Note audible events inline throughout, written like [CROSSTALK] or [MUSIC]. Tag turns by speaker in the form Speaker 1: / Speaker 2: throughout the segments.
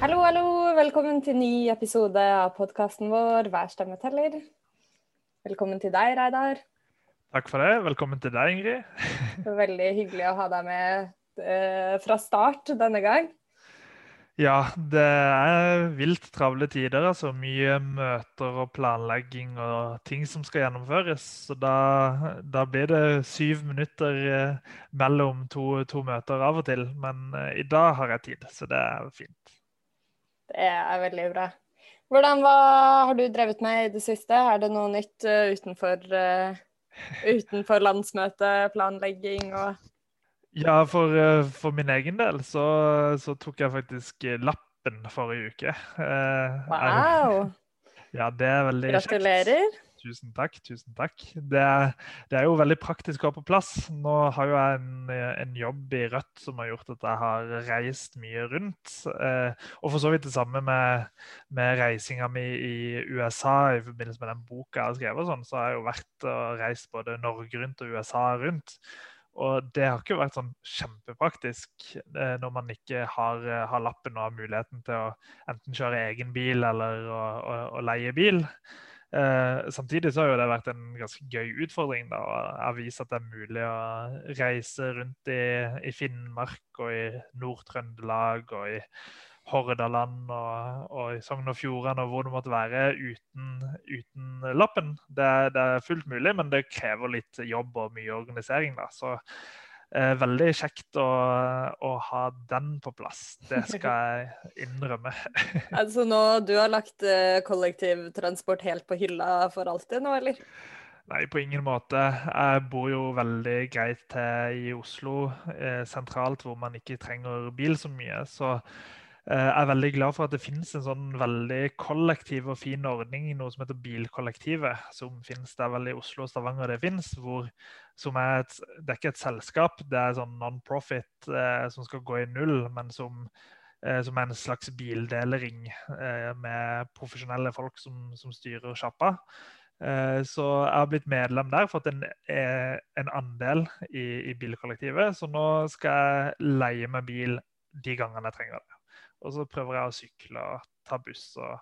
Speaker 1: Hallo, hallo. Velkommen til ny episode av podkasten vår Hver stemme teller. Velkommen til deg, Reidar.
Speaker 2: Takk for det. Velkommen til deg, Ingrid. [LAUGHS]
Speaker 1: Veldig hyggelig å ha deg med eh, fra start denne gang.
Speaker 2: Ja, det er vilt travle tider. altså Mye møter og planlegging og ting som skal gjennomføres. Så da, da blir det syv minutter eh, mellom to, to, møter av og til. Men eh, i dag har jeg tid, så det er fint.
Speaker 1: Det er veldig bra. Hvordan hva har du drevet med i det siste? Er det noe nytt uh, utenfor, uh, utenfor landsmøteplanlegging og
Speaker 2: ja, for, uh, for, min egen del så, så, tok jeg faktisk lappen forrige uke.
Speaker 1: Wow!
Speaker 2: Ja, det er veldig
Speaker 1: Gratulerer.
Speaker 2: Kjekt. Tusen takk. tusen takk. Det er, det er, jo veldig praktisk å ha på plass. Nå har jo jeg en, en, jobb i Rødt som har gjort at jeg har reist mye rundt. Eh, og for så vidt det samme med, med reisinga mi i USA i forbindelse med den boka jeg har skrevet. Sånn, så har jeg jo vært og reist både Norge rundt og USA rundt. Og det har ikke vært sånn kjempepraktisk eh, når man ikke har, eh, har, lappen og har muligheten til å enten kjøre egen bil eller å, å, å leie bil. Eh, samtidig så har det vært en ganske gøy utfordring da, å vise at det er mulig å reise rundt i, i Finnmark og i Nord-Trøndelag og i Hordaland og, og i Sogn og Fjordane og hvor det måtte være uten, uten lappen. Det, det, er fullt mulig, men det krever litt jobb og mye organisering. Da. Så eh, veldig kjekt å, å, ha den på plass. Det skal jeg innrømme. [LAUGHS]
Speaker 1: altså nå, Du har lagt eh, kollektivtransport helt på hylla for alltid nå, eller?
Speaker 2: Nei, på ingen måte. Jeg bor jo veldig greit til i Oslo, eh, sentralt, hvor man ikke trenger bil så mye. Så er veldig glad for at det finnes en sånn veldig kollektiv og fin ordning noe som heter Bilkollektivet, som finnes der vel i Oslo og Stavanger det finnes. Hvor, som er et, det er ikke et selskap, det er sånn non-profit eh, som skal gå i null, men som, eh, som er en slags bildelering eh, med profesjonelle folk som, som styrer sjappa. Eh, så jeg har blitt medlem der, fått en, eh, en andel i, i bilkollektivet. Så nå skal jeg leie meg bil de gangene jeg trenger det. Og så prøver jeg å sykle og ta buss og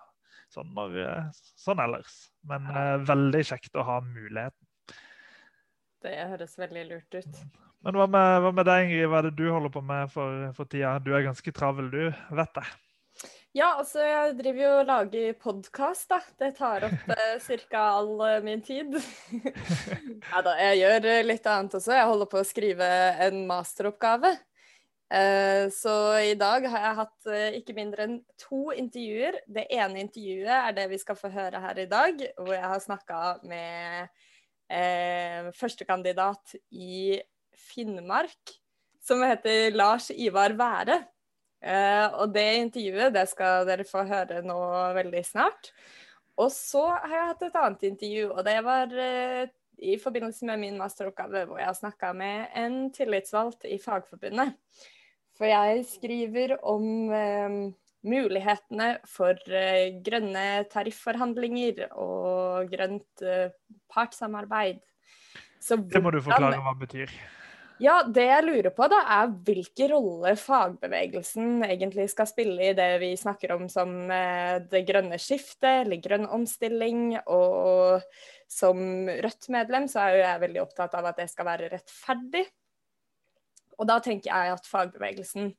Speaker 2: sånn, når, eh, sånn ellers. Men uh, veldig kjekt å ha muligheten.
Speaker 1: Det høres veldig lurt ut.
Speaker 2: Men hva med, hva med deg, Ingrid? Hva er det du holder på med for, for tida? Du er ganske travel, du, vet jeg.
Speaker 1: Ja, altså jeg driver jo og lager podkast, da. Det tar opp [LAUGHS] eh, ca. all eh, min tid. [LAUGHS] ja da, jeg gjør litt annet også. Jeg holder på å skrive en masteroppgave. Eh, så i dag har jeg hatt eh, ikke mindre enn to intervjuer. Det ene intervjuet er det vi skal få høre her i dag, hvor jeg har snakka med eh, førstekandidat i Finnmark, som heter Lars Ivar Være. Eh, og det intervjuet det skal dere få høre nå veldig snart. Og så har jeg hatt et annet intervju, og det var eh, i forbindelse med min masteroppgave, hvor jeg har snakka med en tillitsvalgt i Fagforbundet. For jeg skriver om eh, mulighetene for eh, grønne tarifforhandlinger og grønt eh, partssamarbeid.
Speaker 2: det må du forklare hva det betyr.
Speaker 1: Ja, Det jeg lurer på, da, er hvilken rolle fagbevegelsen egentlig skal spille i det vi snakker om som eh, det grønne skiftet, eller grønn omstilling. Og som Rødt-medlem så er jo jeg veldig opptatt av at det skal være rettferdig. Og da tenker jeg at fagbevegelsen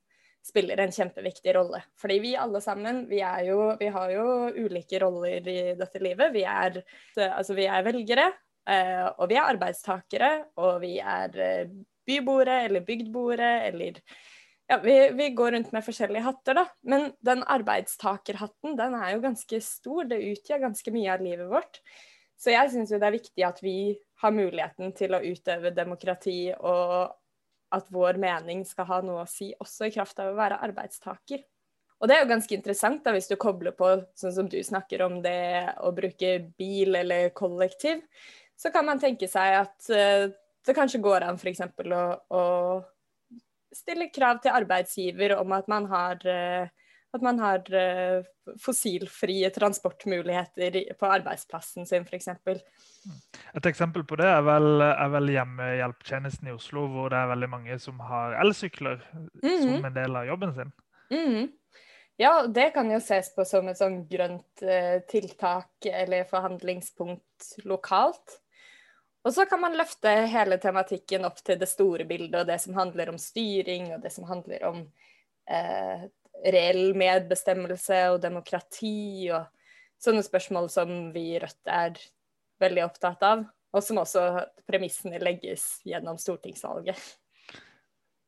Speaker 1: spiller en kjempeviktig rolle. Fordi vi alle sammen, vi, jo, vi har jo ulike roller i dette livet. Vi er, altså vi er velgere, eh, og vi er arbeidstakere, og vi er eh, byboere eller bygdboere eller ja, vi, vi, går rundt med forskjellige hatter, da. Men den arbeidstakerhatten, den er jo ganske stor. Det utgjør ganske mye av livet vårt. Så jeg syns jo det er viktig at vi har muligheten til å utøve demokrati og at vår mening skal ha noe å si, også i kraft av å være arbeidstaker. Og det er jo ganske interessant da, hvis du kobler på sånn som du snakker om det å bruke bil eller kollektiv. Så kan man tenke seg at uh, det kanskje går an f.eks. Å, å stille krav til arbeidsgiver om at man har uh, at man har uh, fossilfrie transportmuligheter på arbeidsplassen sin, f.eks.
Speaker 2: Et eksempel på det er vel, er vel, hjemmehjelptjenesten i Oslo, hvor det er veldig mange som har elsykler mm -hmm. som en del av jobben sin.
Speaker 1: Mm -hmm. Ja, det kan jo ses på som et sånn grønt eh, tiltak eller forhandlingspunkt lokalt. Og så kan man løfte hele tematikken opp til det store bildet, og det som handler om styring, og det som handler om eh, reell medbestemmelse og demokrati, og sånne spørsmål som vi i Rødt er veldig opptatt av, og som også premissene legges gjennom stortingsvalget.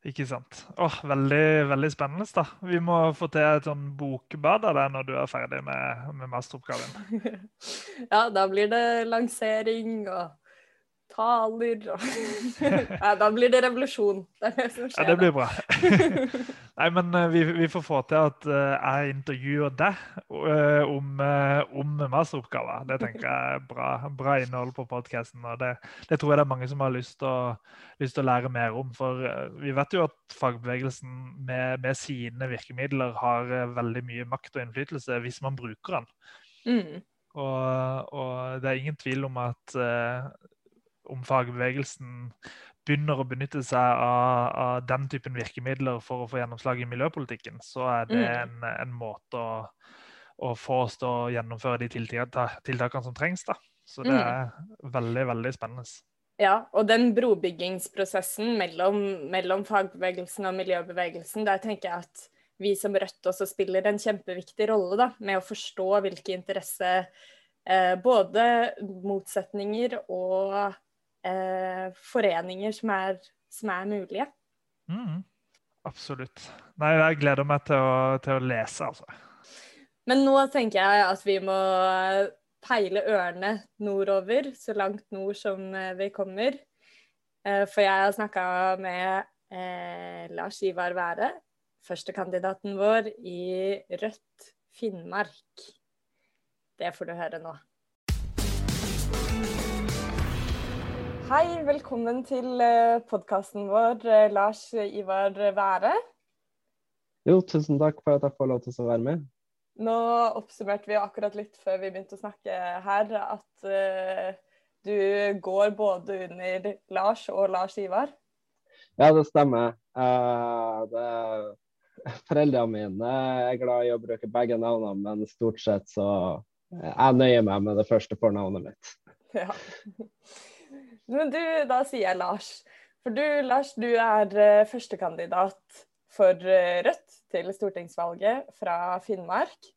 Speaker 2: Ikke sant. Åh, veldig, veldig spennende. da. Vi må få til et sånn bokbad av det når du er ferdig med, med masteroppgaven. [LAUGHS]
Speaker 1: ja, da blir det lansering og taler og [LAUGHS] Nei, da blir det revolusjon. Det er det som skjer.
Speaker 2: Ja, det blir bra. [LAUGHS] Nei, men uh, vi, vi, får få til at uh, jeg intervjuer deg uh, om, om masteroppgaver. Det tenker jeg er bra, bra innhold på podkasten. Og det, det, tror jeg det er mange som har lyst til å, lyst til å lære mer om. For vi vet jo at fagbevegelsen med, med, sine virkemidler har veldig mye makt og innflytelse hvis man bruker den. Mm. Og, og, det er ingen tvil om at om fagbevegelsen begynner å benytte seg av, av, den typen virkemidler for å få gjennomslag i miljøpolitikken, så er det mm. en, en, måte å, å, få oss til å gjennomføre de tiltakene som trengs. da. Så det mm. er veldig, veldig spennende.
Speaker 1: Ja, og den brobyggingsprosessen mellom, mellom, fagbevegelsen og miljøbevegelsen, der tenker jeg at vi som Rødt også spiller en kjempeviktig rolle da, med å forstå hvilke interesser eh, både motsetninger og eh, foreninger som er, som er mulige.
Speaker 2: Mm, absolutt. Nei, jeg gleder meg til å, til å, lese, altså.
Speaker 1: Men nå tenker jeg at vi må peile ørene nordover, så langt nord som eh, vi kommer. Eh, for jeg har snakka med eh, Lars Ivar Være, førstekandidaten vår i Rødt Finnmark. Det får du høre nå. Hei, velkommen til eh, podkasten vår, eh, Lars Ivar Være.
Speaker 3: Jo, tusen takk for at jeg får lov til å være med.
Speaker 1: Nå oppsummerte vi akkurat litt før vi begynte å snakke her, at uh, du går både under Lars og Lars Ivar.
Speaker 3: Ja, det stemmer. Uh, det, [LAUGHS] foreldrene mine er glad i å bruke begge navnene, men stort sett så jeg nøyer meg med det første fornavnet mitt. Ja. [LAUGHS]
Speaker 1: Men du, da sier jeg Lars. For du, Lars, du er uh, førstekandidat for uh, Rødt til stortingsvalget fra Finnmark.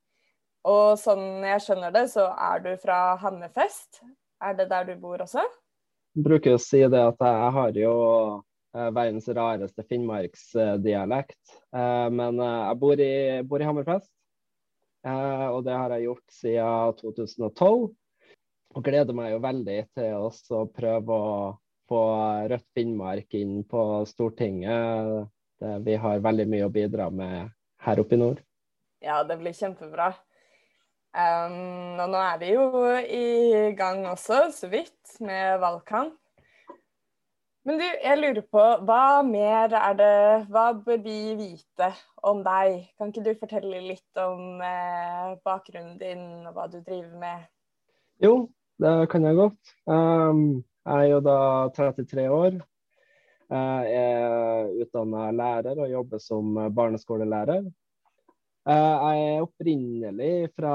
Speaker 1: Og sånn jeg skjønner det, så er du fra Hammerfest. Er det der du bor også?
Speaker 3: Jeg bruker å si det at jeg har jo uh, verdens rareste finnmarksdialekt. men jeg bor i, bor i Hammerfest, og det har jeg gjort siden 2012 og gleder meg jo veldig til å prøve å få Rødt Finnmark inn på Stortinget. Det, vi har veldig mye å bidra med her oppe i nord.
Speaker 1: Ja, det blir kjempebra. Um, og nå er vi jo i gang også, så vidt, med valgkamp. Men du, jeg lurer på, hva mer er det Hva bør vi vite om deg? Kan ikke du fortelle litt om eh, bakgrunnen din og hva du driver med?
Speaker 3: Jo, det kan jeg godt. Um, jeg er jo da 33 år. Jeg er utdanna lærer og jobber som barneskolelærer. Jeg er opprinnelig fra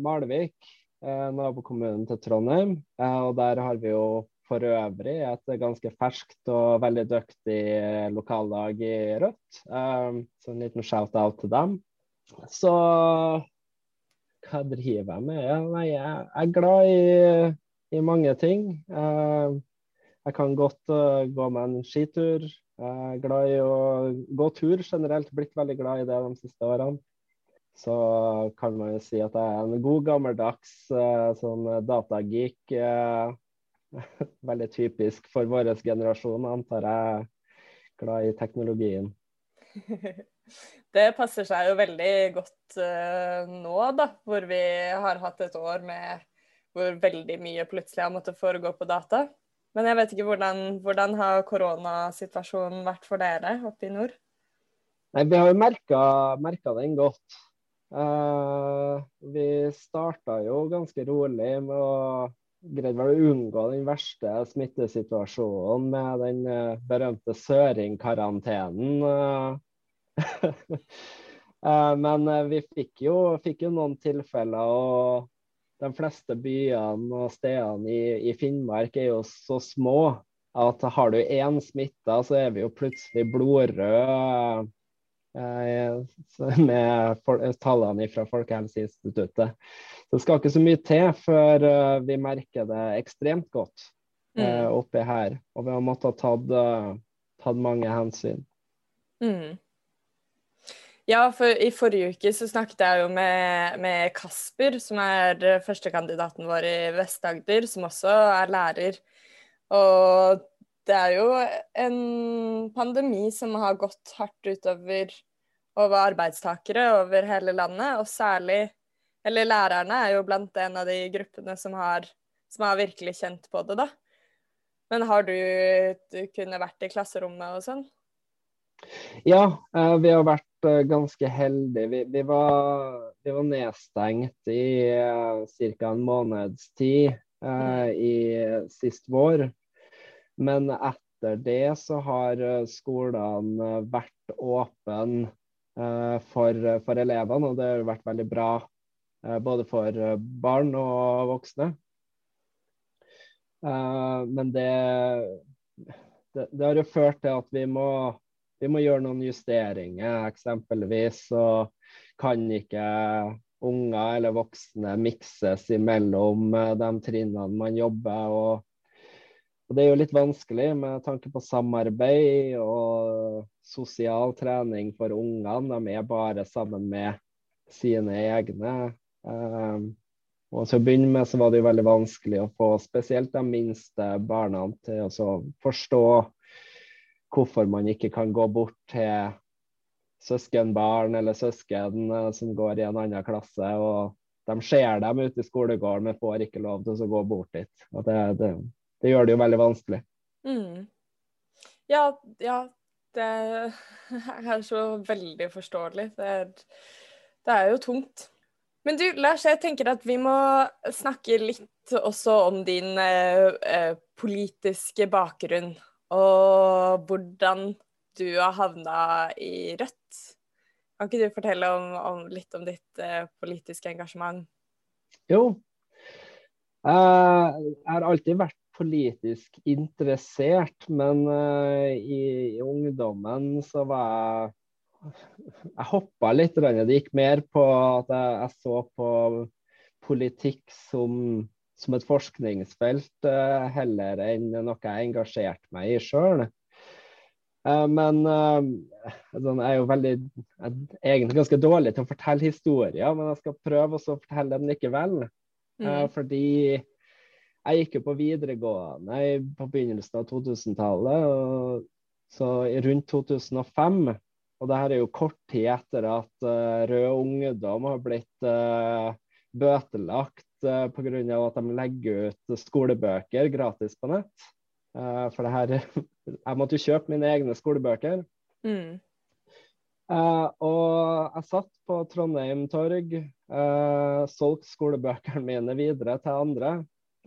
Speaker 3: Malvik, eh, nabokommunen til Trondheim. Og der har vi jo for øvrig et ganske ferskt og veldig dyktig lokallag i Rødt. Så en liten shout-out til dem. Så hva driver jeg med? Ja, nei, jeg er glad i, i mange ting. Uh, jeg kan godt uh, gå med en skitur. Jeg er glad i å gå tur generelt. Blitt veldig glad i det de siste årene. Så kan man jo si at jeg er en god gammeldags uh, sånn datageek. [LAUGHS] veldig typisk for vår generasjon, antar jeg. Glad i teknologien. [LAUGHS]
Speaker 1: Det passer seg jo veldig godt uh, nå, da, hvor vi har hatt et år med hvor veldig mye plutselig har måttet foregå på data. Men jeg vet ikke hvordan, hvordan har koronasituasjonen vært for dere oppe i nord?
Speaker 3: Nei, Vi har jo merka den godt. Uh, vi starta jo ganske rolig med å greide å unngå den verste smittesituasjonen med den uh, berømte søringkarantenen. Uh, [LAUGHS] Men vi fikk jo, fikk jo, noen tilfeller, og de fleste byene og stedene i, i Finnmark er jo så små at har du én smitta, så er vi jo plutselig blodrøde eh, [LAUGHS] med tallene fra Folkehelseinstituttet. Så det skal ikke så mye til før eh, vi merker det ekstremt godt eh, mm. oppi her. Og vi har måttet ha tatt, tatt mange hensyn.
Speaker 1: Mm. Ja, for i forrige uke så snakket jeg jo med, med Kasper, som er førstekandidaten vår i Vest-Agder, som også er lærer. Og det er jo en pandemi som har gått hardt utover over arbeidstakere over hele landet, og særlig Eller lærerne er jo blant en av de gruppene som har, som har virkelig kjent på det, da. Men har du, du kunne vært i klasserommet og sånn?
Speaker 3: Ja, eh, vi har vært eh, ganske heldige. Vi, vi, var, vi var, nedstengt i uh, eh, ca. en måneds tid uh, i sist vår. Men etter det så har eh, skolene eh, vært åpne uh, for, for, elevene, og det har vært veldig bra uh, både for barn og voksne. Men det, det, det, har jo ført til at vi må, vi må gjøre noen justeringer. Eksempelvis så kan ikke unger eller voksne mikses imellom de trinnene man jobber. og og Det er jo litt vanskelig med tanke på samarbeid og sosial trening for ungene. De er bare sammen med sine egne. Um, og til å begynne med så var det jo veldig vanskelig å få spesielt de minste barna til å forstå hvorfor man ikke kan gå bort til søskenbarn eller søsken uh, som går i en annen klasse. og De ser dem ute i skolegården, men får ikke lov til å gå bort dit. Og det, det, det gjør det jo veldig vanskelig.
Speaker 1: Mm. Ja, ja, det [LAUGHS] er så veldig forståelig. Det er, det er, jo tungt. Men du, Lars, jeg tenker at vi må snakke litt også om din eh, eh politiske bakgrunn. Og hvordan du har havna i Rødt. Kan ikke du fortelle om, om litt om ditt eh, politiske engasjement?
Speaker 3: Jo. jeg har alltid vært politisk interessert, men uh, i, i, ungdommen så var jeg Jeg hoppa litt. Det gikk mer på at jeg, jeg så på politikk som, som et forskningsfelt uh, heller enn noe jeg engasjerte meg i sjøl. Uh, men sånn, jeg er jo veldig jeg er egentlig ganske dårlig til å fortelle historier, men jeg skal prøve å fortelle dem likevel. Mm. Fordi jeg gikk jo på videregående på begynnelsen av 2000-tallet, så rundt 2005. Og det her er jo kort tid etter at Rød Ungdom har blitt bøtelagt uh, pga. at de legger ut skolebøker gratis på nett. Uh, for det her [LAUGHS] Jeg måtte jo kjøpe mine egne skolebøker. Mm. Uh, og jeg satt på Trondheim torg, uh, solgte skolebøkene mine videre til andre.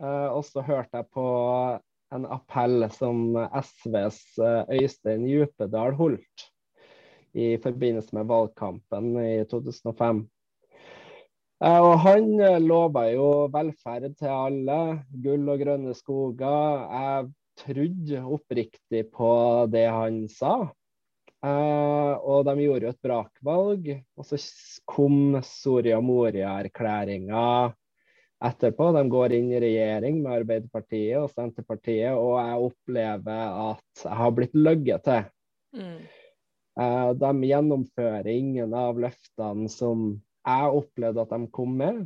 Speaker 3: Uh, og så hørte jeg på en appell som SVs eh, Øystein Djupedal holdt i forbindelse med valgkampen i 2005. Eh, og han lova jo velferd til alle, gull og grønne skoger. Jeg trodde oppriktig på det han sa. Uh, og de gjorde jo et brakvalg. Og så kom Soria Moria-erklæringa etterpå. De går inn i regjering med Arbeiderpartiet og Senterpartiet, og jeg opplever at jeg har blitt løyet til. Mm. Uh, de gjennomfører ingen av løftene som jeg opplevde at de kom med,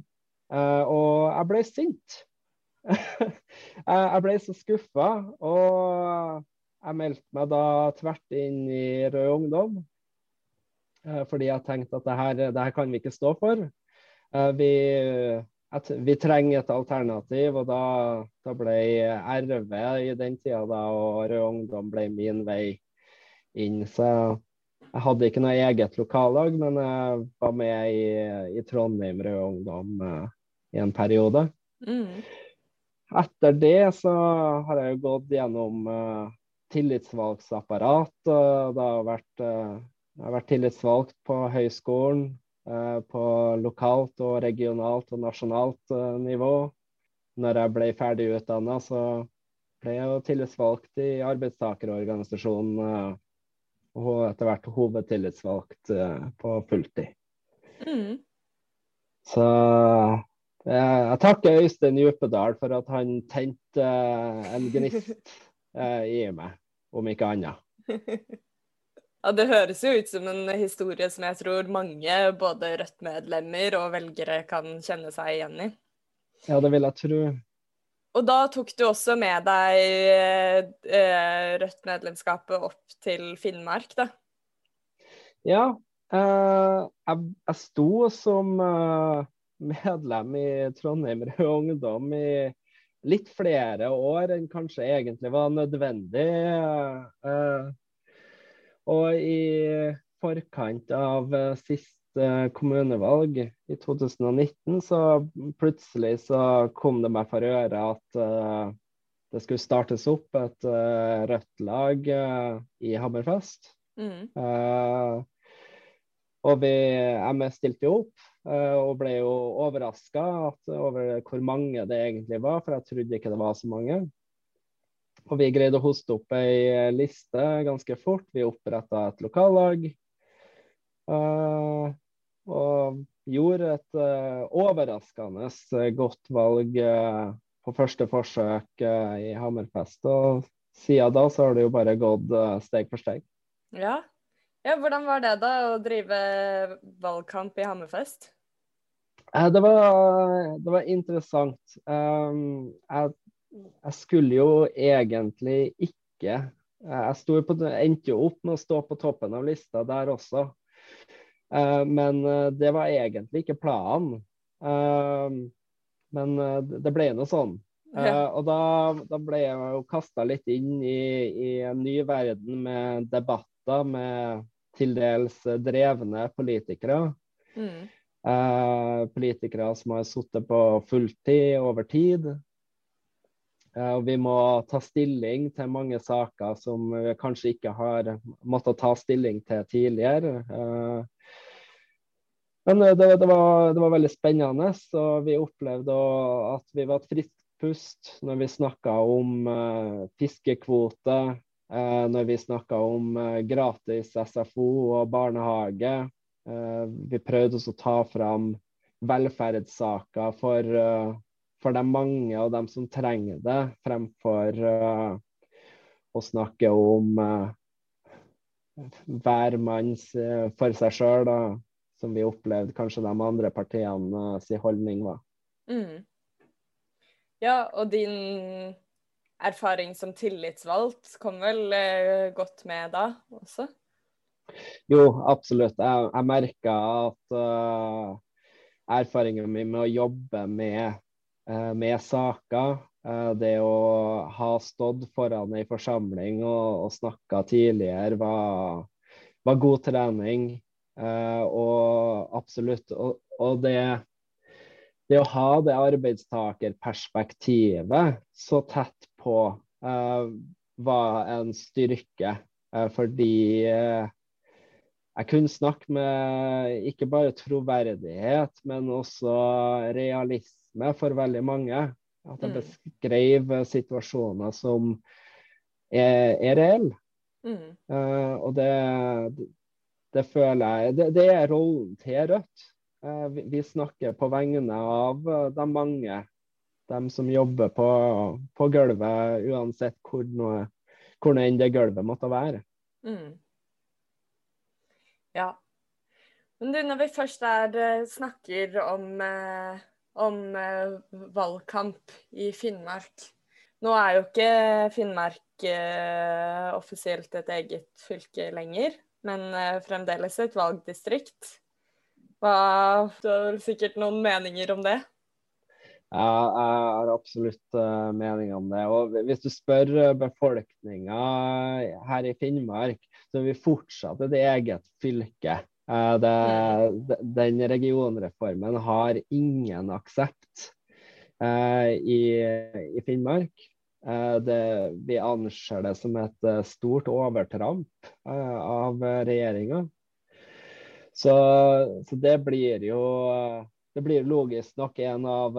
Speaker 3: uh, og jeg ble sint. [LAUGHS] jeg ble så skuffa, og jeg meldte meg da tvert inn i Rød Ungdom. Uh, fordi jeg tenkte at det her, det her kan vi ikke stå for. vi at vi trenger et alternativ. Og da, da ble RV i den tida da, og Rød Ungdom ble min vei inn. Så jeg hadde ikke noe eget lokallag, men jeg var med i, i Trondheim Rød Ungdom uh, i en periode. Mm. Etter det så har jeg jo gått gjennom uh, tillitsvalgsapparat. og Det har vært uh, jeg har vært tillitsvalgt på høyskolen, på lokalt og regionalt og nasjonalt nivå. Når jeg ble ferdig utdanna, så ble jeg tillitsvalgt i arbeidstakerorganisasjonen og etter hvert hovedtillitsvalgt på fulltid. Mm. Så jeg takker Øystein Djupedal for at han tente en gnist [LAUGHS] i meg, om ikke annet. [LAUGHS]
Speaker 1: Ja, Det høres jo ut som en historie som jeg tror mange, både Rødt-medlemmer og velgere, kan kjenne seg igjen i.
Speaker 3: Ja, det vil jeg tro.
Speaker 1: Og da tok du også med deg eh, Rødt-medlemskapet opp til Finnmark, da?
Speaker 3: Ja. Eh, jeg, jeg, sto som eh, medlem i Trondheim Rød Ungdom i litt flere år enn kanskje egentlig var nødvendig. Eh, og i forkant av eh, siste kommunevalg i 2019, så plutselig så kom det meg for øre at uh, det skulle startes opp et uh, rødt lag uh, i Hammerfest. Mm. og vi, jeg stilte jo opp, og ble jo overraska over hvor mange det egentlig var, for jeg trodde ikke det var så mange. Og vi greide å hoste opp ei liste ganske fort. Vi oppretta et lokallag. Uh, og gjorde et uh, overraskende godt valg uh, på første forsøk i Hammerfest. Og siden da så har det jo bare gått steg for steg.
Speaker 1: Ja. ja. Hvordan var det da, å drive valgkamp i Hammerfest?
Speaker 3: Det var, det var interessant. Jeg jeg skulle jo egentlig ikke Jeg på, endte jo opp med å stå på toppen av lista der også. Uh, men uh, det var egentlig ikke planen. Uh, men det ble nå sånn. Ja. og da, da, ble jeg jo kasta litt inn i, i, en ny verden med debatter med til dels drevne politikere. Mm. politikere som har sittet på fulltid over tid. Eh, og vi må ta stilling til mange saker som vi kanskje ikke har måttet ta stilling til tidligere. Eh, men eh, det, det, var, det var, veldig spennende, og vi opplevde at vi var et friskt pust når vi snakka om fiskekvote, når vi snakka om gratis SFO og barnehage. Vi prøvde også å ta fram velferdssaker for for de mange og dem som trenger det, fremfor å snakke om hver manns for seg sjøl, som vi opplevde kanskje de andre partiene sin holdning var. Mm.
Speaker 1: Ja, og din erfaring som tillitsvalgt kom vel godt med da også?
Speaker 3: Jo, absolutt. Jeg, jeg merka at uh, erfaringen min med å jobbe med uh, med saker. uh, det å ha stått foran ei forsamling og, og snakka tidligere var, var, god trening. Eh, og absolutt. Og, og det, det, å ha det arbeidstakerperspektivet så tett på var en styrke. fordi jeg kunne snakke med ikke bare troverdighet, men også realisme for veldig mange. At jeg mm. beskrev situasjoner som er, er reelle. Mm. Uh, og det, det, føler jeg det, det, er rollen til Rødt. Uh, vi, vi, snakker på vegne av de mange. De som jobber på, på gulvet, uansett hvor, noe, hvor enn det gulvet måtte være. Mm.
Speaker 1: Ja. Men du, når vi først der eh, snakker om eh om eh, valgkamp i Finnmark. Nå er jo ikke Finnmark eh, offisielt et eget fylke lenger, men eh, fremdeles et valgdistrikt. Hva, du har vel sikkert noen meninger om det?
Speaker 3: Ja, jeg har absolutt uh, mening om det. Og Hvis du spør befolkninga her i Finnmark, så er vi fortsatt et eget fylke. Eh, det, den regionreformen har ingen aksept i, i, Finnmark. Uh, det, vi anser det som et stort overtramp av regjeringa. Så, så, det blir jo det blir logisk nok en av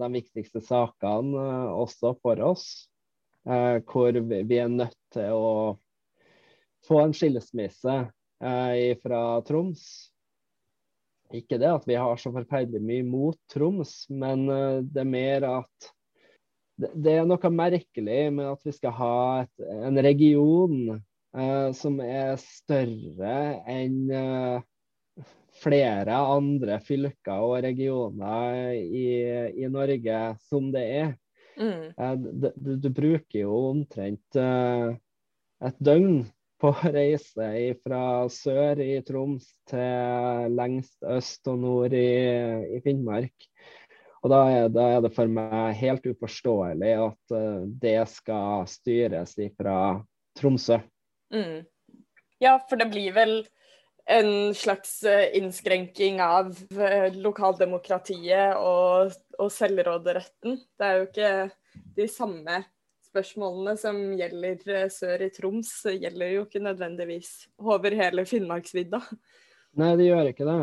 Speaker 3: de viktigste sakene også for oss. Hvor vi er nødt til å få en skilsmisse fra Troms. Ikke det at vi har så forferdelig mye mot Troms, men det er mer at det er noe merkelig med at vi skal ha et, en region eh, som er større enn eh, flere andre fylker og regioner i, i Norge som det er. Mm. Eh, du, du, bruker jo omtrent eh, et døgn på å reise fra sør i Troms til lengst øst og nord i, i Finnmark. Og da er, da er, det for meg helt uforståelig at uh, det skal styres fra Tromsø. Mm.
Speaker 1: Ja, for det blir vel en slags uh, innskrenking av uh, lokaldemokratiet og, og, selvråderetten. Det er jo ikke de samme spørsmålene som gjelder sør i Troms, gjelder jo ikke nødvendigvis over hele Finnmarksvidda.
Speaker 3: Nei, det gjør ikke det.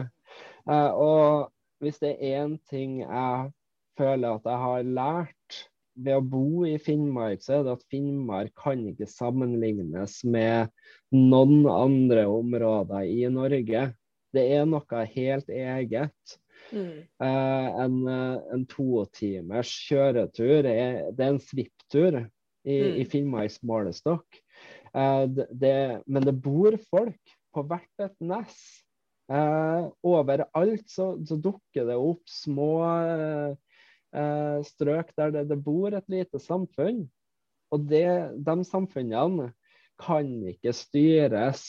Speaker 3: og hvis det er én ting jeg føler at jeg har lært ved å bo i Finnmark, så er det at Finnmark kan ikke sammenlignes med noen andre områder i Norge. Det er noe helt eget. Mm. Uh, en, en totimers kjøretur er, det er en svipptur i, mm. i Finnmarks målestokk. Uh, det, det, men det bor folk på hvert et nes. Eh, overalt så, så, dukker det opp små eh, strøk der det, det, bor et lite samfunn. Og det, de samfunnene kan ikke styres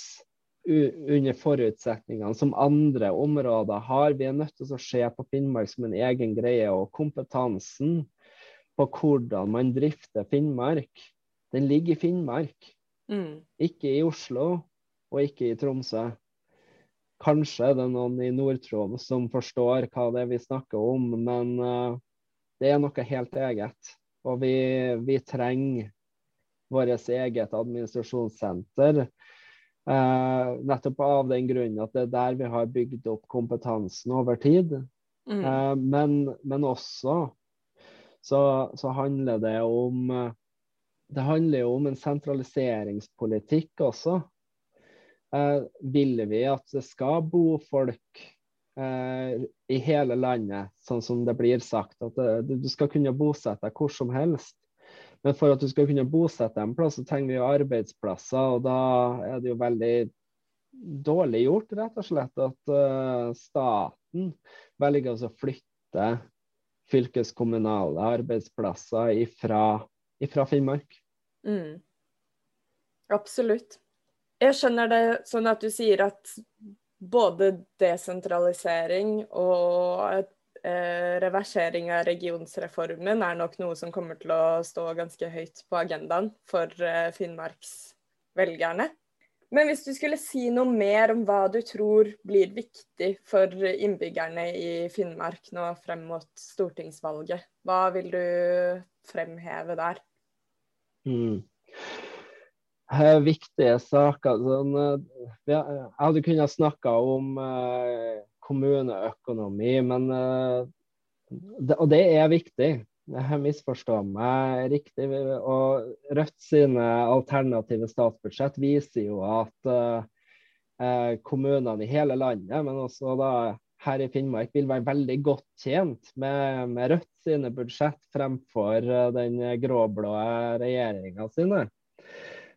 Speaker 3: under forutsetningene som andre områder har. Vi er nødt til å se på Finnmark som en egen greie. Og kompetansen på hvordan man drifter Finnmark, den ligger i Finnmark. Mm. Ikke i Oslo og ikke i Tromsø. Kanskje det er noen i Nord-Troms som forstår hva det er vi snakker om, men uh, det er noe helt eget. Og vi, vi trenger vårt eget administrasjonssenter. Uh, nettopp av den grunnen at det er der vi har bygd opp kompetansen over tid. Mm. Uh, men, men, også så, så, handler det om Det handler jo om en sentraliseringspolitikk også. Uh, vil vi at det skal bo folk uh, i hele landet, sånn som det blir sagt? At du skal kunne bosette deg hvor som helst. Men for at du skal kunne bosette deg en plass, så trenger vi jo arbeidsplasser. Og da er det jo veldig dårlig gjort, rett og slett, at uh, staten velger å flytte fylkeskommunale arbeidsplasser ifra, ifra Finnmark. Mm.
Speaker 1: Absolutt. Jeg skjønner det sånn at du sier at både desentralisering og eh, reversering av regionsreformen er nok noe som kommer til å stå ganske høyt på agendaen for eh, finnmarksvelgerne. Men hvis du skulle si noe mer om hva du tror blir viktig for innbyggerne i Finnmark nå frem mot stortingsvalget, hva vil du fremheve der?
Speaker 3: Mm viktige saker. Sånn, eh, jeg hadde kunnet snakke om uh, kommuneøkonomi, men uh, Og det er viktig. Jeg misforstår meg riktig. Og Rødt sine alternative statsbudsjett viser jo at kommunene i hele landet, men også da her i Finnmark, vil være veldig godt tjent med, med Rødt sine budsjett fremfor den gråblå regjeringa sine.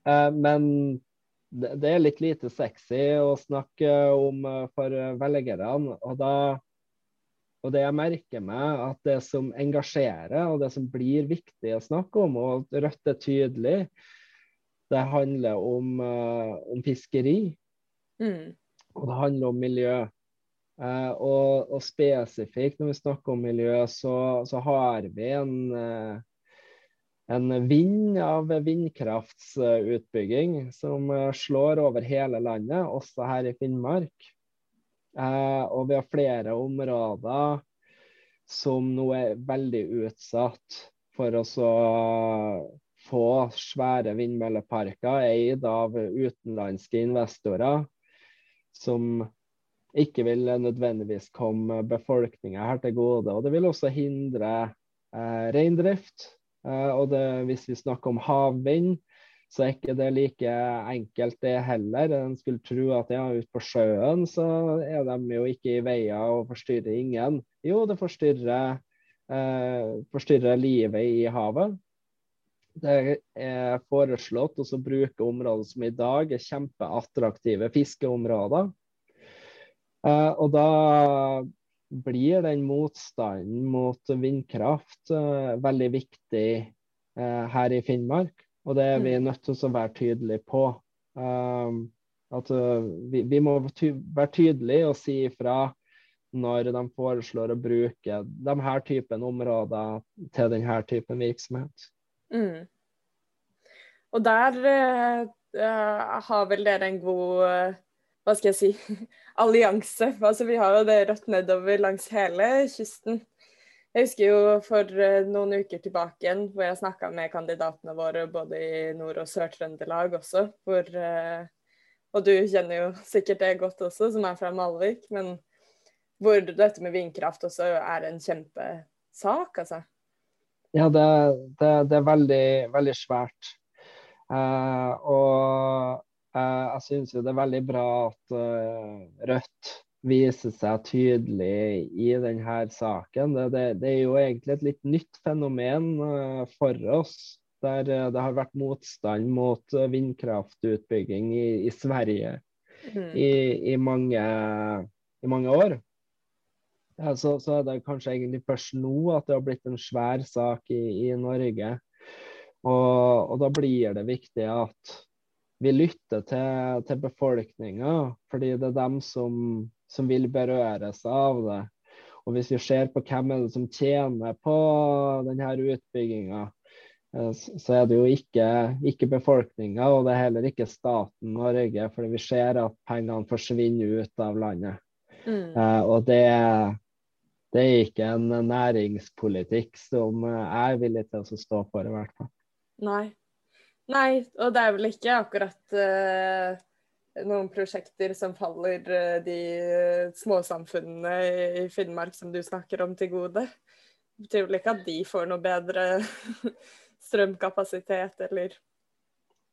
Speaker 3: Eh, men det er litt lite sexy å snakke om eh, for velgerne. Og, da, og det jeg merker meg, at det som engasjerer, og det som blir viktig å snakke om, og Rødt er tydelig, det handler om, om fiskeri. Mm. Og det handler om miljø. Og, og, spesifikt når vi snakker om miljø, så, så har vi en en vind av vindkraftsutbygging som eh, slår over hele landet, også her i Finnmark. Eh, og vi har flere områder som nå er veldig utsatt for å få svære vindmølleparker eid av utenlandske investorer som ikke vil nødvendigvis komme befolkninga her til gode. Og det vil også hindre eh, reindrift. Eh, og det, hvis vi snakker om havvind, så er ikke det like enkelt det heller. En skulle tro at ja, ute på sjøen så er de jo ikke i veier og forstyrrer ingen. Jo, det forstyrrer, eh, forstyrrer livet i havet. Det er foreslått å bruke områder som i dag er kjempeattraktive fiskeområder. Eh, og da blir den motstanden mot vindkraft eh, veldig viktig eh, her i Finnmark. Og det er vi mm. nødt til å være tydelige på. Um, at vi, vi, må ty være tydelige og si ifra når de foreslår å bruke de her typen områder til denne typen virksomhet.
Speaker 1: Mm. Og der uh, har vel dere en god uh, hva skal jeg si [LAUGHS] allianse. Altså, vi har jo det rødt nedover langs hele kysten. Jeg husker jo for eh, noen uker tilbake igjen hvor jeg snakka med kandidatene våre både i Nord- og Sør-Trøndelag også. Hvor, eh, og du kjenner jo sikkert det godt også, som er fra Malvik. Men hvor dette med vindkraft også er en kjempesak, altså.
Speaker 3: Ja, det, det, det er veldig, veldig svært. Uh, og jeg syns jo det er veldig bra at uh, Rødt viser seg tydelig i denne saken. Det, det, det, er jo egentlig et litt nytt fenomen uh, for oss. Der det har vært motstand mot vindkraftutbygging i, i Sverige mm. i, i, mange, i, mange, år. Så, så, er det kanskje egentlig først nå at det har blitt en svær sak i, i Norge. Og, og, da blir det viktig at vi lytter til, til befolkninga, fordi det er dem som som vil berøres av det. Og hvis vi ser på hvem er det som tjener på denne utbygginga, eh, så er det jo ikke, ikke befolkninga, og det er heller ikke staten Norge, fordi vi ser at pengene forsvinner ut av landet. Mm. Uh, og det, det, er ikke en næringspolitikk som jeg er villig til å stå for, i hvert fall.
Speaker 1: Nei. Nei, og det er vel ikke akkurat uh, noen prosjekter som faller uh, de småsamfunnene i Finnmark som du snakker om, til gode. Det betyr vel ikke at de får noe bedre [LAUGHS] strømkapasitet, eller?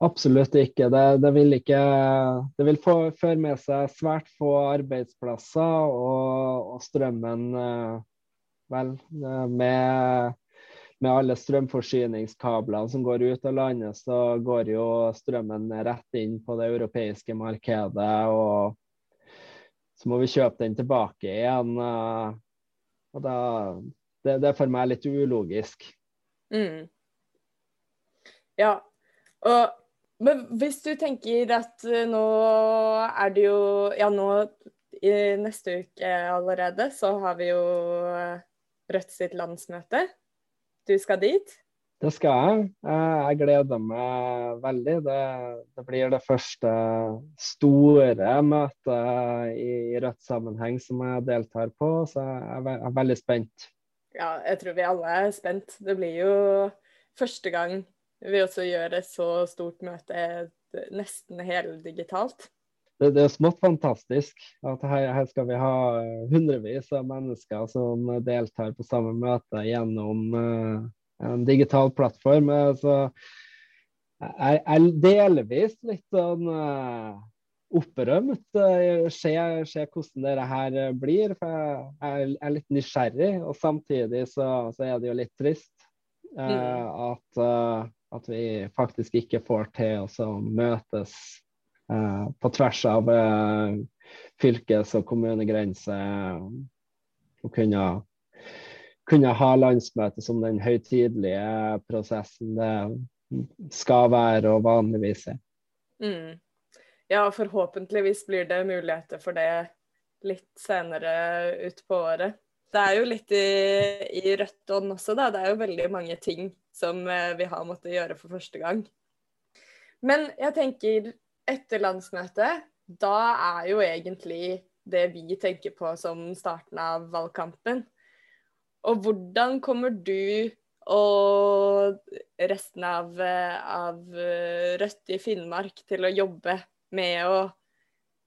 Speaker 3: Absolutt ikke. Det, det vil, ikke, det vil få, føre med seg svært få arbeidsplasser, og, og strømmen Vel, med med alle strømforsyningskablene som går ut av landet, så går jo strømmen rett inn på det europeiske markedet. Og så må vi kjøpe den tilbake igjen. Eh, og da, det, det er for meg litt ulogisk.
Speaker 1: Mm. Ja. Og, men hvis du tenker at eh, nå er det jo Ja, nå i neste uke allerede så har vi jo eh, Rødt sitt landsmøte du skal dit?
Speaker 3: Det skal jeg. Jeg gleder meg veldig. Det, det blir det første store møtet i Rødt-sammenheng som jeg deltar på, så jeg er veldig spent.
Speaker 1: Ja, jeg tror vi alle er spent. Det blir jo første gang vi også gjør et så stort møte nesten heldigitalt.
Speaker 3: Det, det, er smått fantastisk at her, her, skal vi ha hundrevis av mennesker som deltar på samme møte gjennom uh, en digital plattform. Så jeg er delvis litt sånn uh, opprømt. Se, se, hvordan dette her blir. For jeg er litt nysgjerrig, og samtidig så, så er det jo litt trist uh, at, at vi faktisk ikke får til å møtes Eh, på tvers av eh, fylkes- og kommunegrenser. Og kunne, kunne ha landsmøte som den høytidelige prosessen det skal være og vanligvis er.
Speaker 1: Mm. Ja, forhåpentligvis blir det muligheter for det litt senere utpå året. Det er jo litt i, i rødt ånd også, da. Det er jo veldig mange ting som eh, vi har måttet gjøre for første gang. Men jeg tenker etter landsmøtet, da er jo egentlig det vi tenker på som starten av valgkampen. Og hvordan kommer du og resten av, av Rødt i Finnmark til å jobbe med å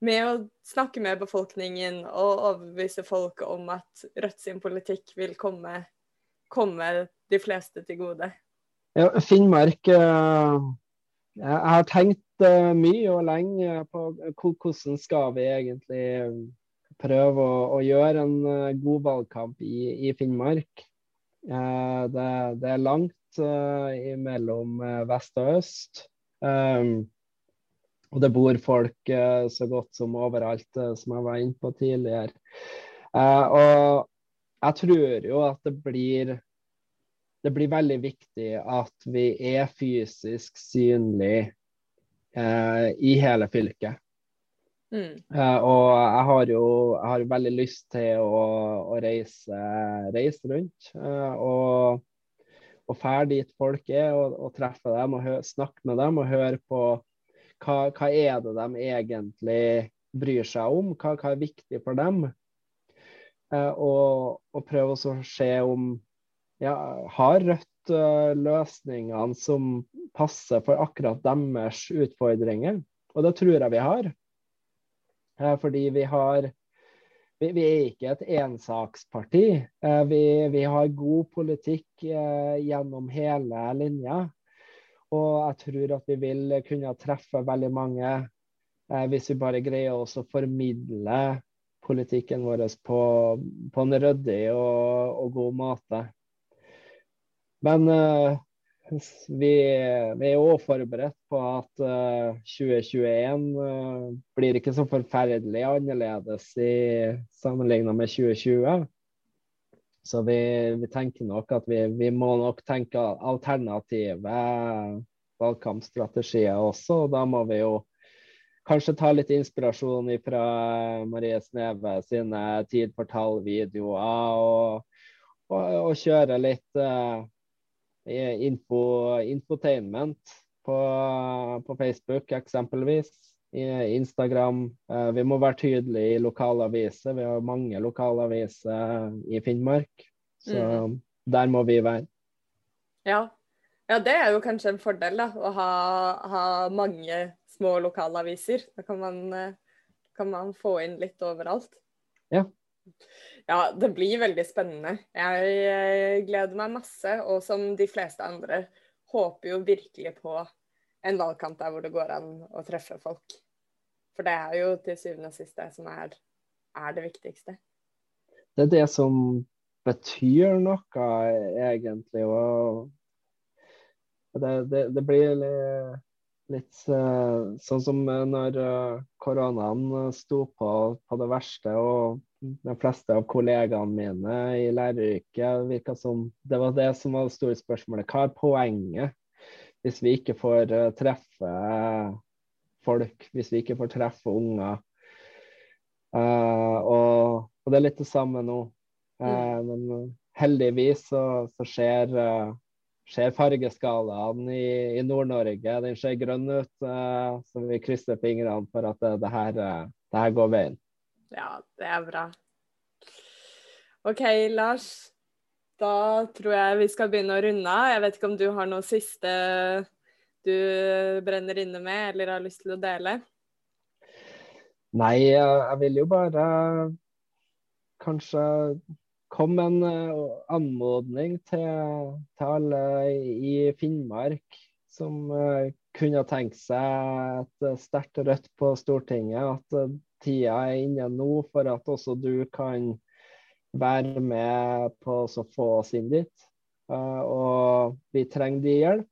Speaker 1: med å snakke med befolkningen og overbevise folk om at Rødt sin politikk vil komme, komme de fleste til gode?
Speaker 3: Ja, Finnmark uh, Jeg har tenkt mye og lenge på hvordan skal vi egentlig prøve å, å gjøre en uh, god valgkamp i, i Finnmark. Det, det, er langt mellom vest og øst. Um, og det bor folk så godt som overalt, som jeg var inne på tidligere. Og jeg tror jo at det blir det blir veldig viktig at vi er fysisk synlig i hele fylket. Mm. og jeg har jo jeg har veldig lyst til å, å reise, reise, rundt. og og fære dit folk er, og, og treffe dem og snakke med dem og høre på hva, hva, er det de egentlig bryr seg om, hva, hva er viktig for dem. Eh, og, og, prøve å se om ja, har Rødt løsningene som passer for akkurat deres utfordringer. Og det tror jeg vi har. Eh, fordi vi har vi, vi, er ikke et ensaksparti. Eh, vi, vi, har god politikk eh, gjennom hele linja. Og jeg tror at vi vil kunne treffe veldig mange hvis vi bare greier oss å formidle politikken vår på, på en ryddig og, og, god måte. Men uh, vi, vi, er òg forberedt på at uh, 2021 uh, blir ikke så forferdelig annerledes i sammenlignet med 2020. Så vi, vi, tenker nok at vi, vi, må nok tenke alternative valgkampstrategier også. og Da må vi jo kanskje ta litt inspirasjon fra Marie Sneve sine Tid for tall-videoer, og, og, og, kjøre litt uh, info, infotainment på, på Facebook eksempelvis. Instagram. Eh, vi må være tydelige i lokalaviser. Vi har mange lokalaviser i Finnmark. Så mm. der må vi være.
Speaker 1: Ja. ja. det er jo kanskje en fordel, da. Å ha, ha mange små lokalaviser. Da kan man, eh, kan man, få inn litt overalt.
Speaker 3: Ja.
Speaker 1: Ja, det blir veldig spennende. Jeg gleder meg masse. Og som de fleste andre håper jo virkelig på en valgkamp der hvor det går an å treffe folk. For det er jo til syvende og sist det som er, er det viktigste.
Speaker 3: Det er det som betyr noe, egentlig. Og det, det, det blir litt, litt eh, sånn som når eh, koronaen sto på på det verste. og de fleste av kollegaene mine i læreryrket virka som det var det som var det store spørsmålet. Hva er poenget hvis vi ikke får uh, treffe folk, hvis vi ikke får treffe unger. Uh, og, og, det er litt det samme nå. Uh. Men heldigvis så, så skjer, skjer fargeskalaen i, i Nord-Norge. Den ser grønn ut, så vi krysser fingrene for at det, det, her, det her går veien.
Speaker 1: Ja, det er bra. OK, Lars. Da tror jeg vi skal begynne å runde av. Jeg vet ikke om du har noe siste du brenner inne med eller har lyst til å dele?
Speaker 3: Nei, jeg vil jo bare kanskje komme en eh, anmodning til, til, alle i Finnmark som uh, kunne tenke seg et sterkt Rødt på Stortinget. At uh, tida er inne nå for at også du kan være med på å få oss inn dit. Uh, og vi trenger din hjelp,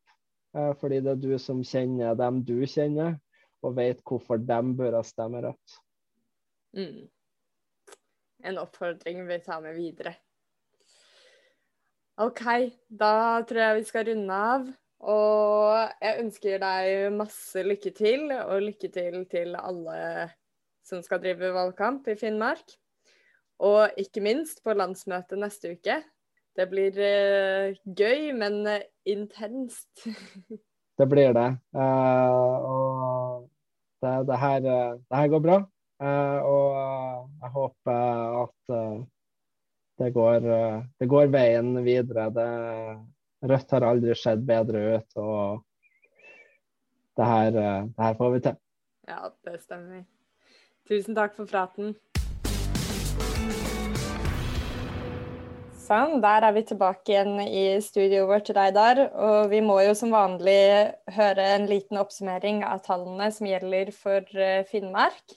Speaker 3: uh, fordi det er du som kjenner dem du kjenner, og vet hvorfor dem bør stemme rødt.
Speaker 1: Mm. En oppfordring vi tar med videre. OK, da tror jeg vi skal runde av. Og jeg ønsker deg masse lykke til, og lykke til til alle som skal drive valgkamp i Finnmark. Og ikke minst på landsmøtet neste uke. Det blir uh, gøy, men uh, intenst. [LAUGHS]
Speaker 3: det blir det. Uh, og det, det, her, det, her, går bra. og jeg håper at det går, det går veien videre. Det, Rødt har aldri sett bedre ut, og det her, det her får vi til.
Speaker 1: Ja, det stemmer. Tusen takk for praten. Sånn, der er vi tilbake igjen i studioet vårt, Reidar. Og vi må jo som vanlig høre en liten oppsummering av tallene som gjelder for eh, Finnmark.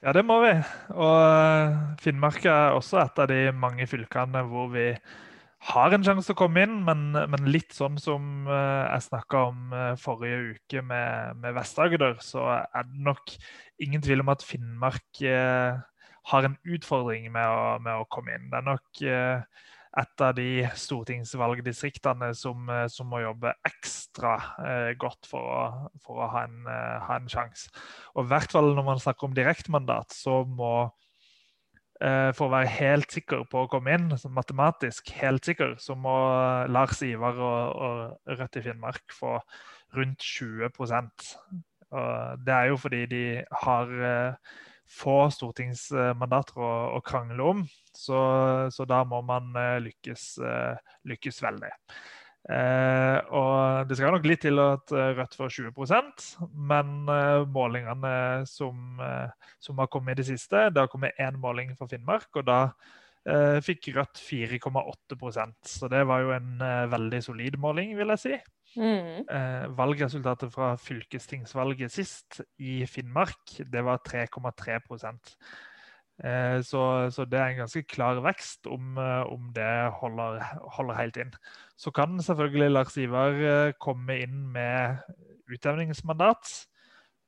Speaker 2: Ja, det må vi. Og eh, Finnmark er også et av de mange fylkene hvor vi har en sjanse til å komme inn, men, men litt sånn som eh, jeg snakka om forrige uke med, med Vest-Agder, så er det nok ingen tvil om at Finnmark har en utfordring med å, med å komme inn. Det er nok eh, et av de stortingsvalgdistriktene som, eh, som må jobbe ekstra eh, godt for å, for å ha en, eh, en sjanse. Og i hvert fall når man snakker om direktemandat, så må eh, for å være helt sikker på å komme inn, matematisk helt sikker, så må Lars Ivar og, og Rødt i Finnmark få rundt 20 og Det er jo fordi de har eh, få stortingsmandater å, å krangle om. Så, så, da må man eh, lykkes, eh, lykkes veldig. Eh, og Det skal nok litt til at eh, Rødt får 20% men eh, målingene som, eh, som, har kommet i det siste Det har kommet én måling for Finnmark, og da fikk Rødt 4,8% Så det var jo en veldig solid måling, vil jeg si. Mm. Eh, valgresultatet fra fylkestingsvalget sist i Finnmark det var 3,3 eh, så, så, det er en ganske klar vekst om, eh, om det holder, holder, helt inn. Så kan selvfølgelig Lars Ivar eh, komme inn med utjevningsmandat.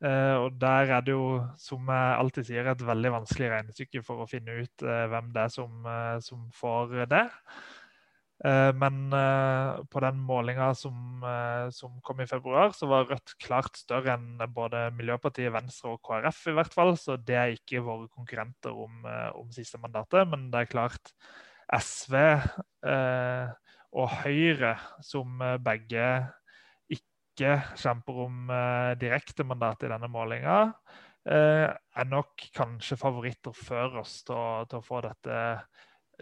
Speaker 2: Eh, og der er det jo, som jeg alltid sier, et veldig vanskelig regnestykke for å finne ut eh, hvem det er som, som får det. Eh, men eh, på den målinga som, eh, som, kom i februar, så var Rødt klart større enn både Miljøpartiet, Venstre og KrF, i hvert fall. Så det er ikke våre konkurrenter om, om siste mandatet. Men det er klart SV eh, og Høyre, som begge ikke kjemper om eh, direktemandat i denne målinga, eh, er nok kanskje favoritter før oss til, til å få dette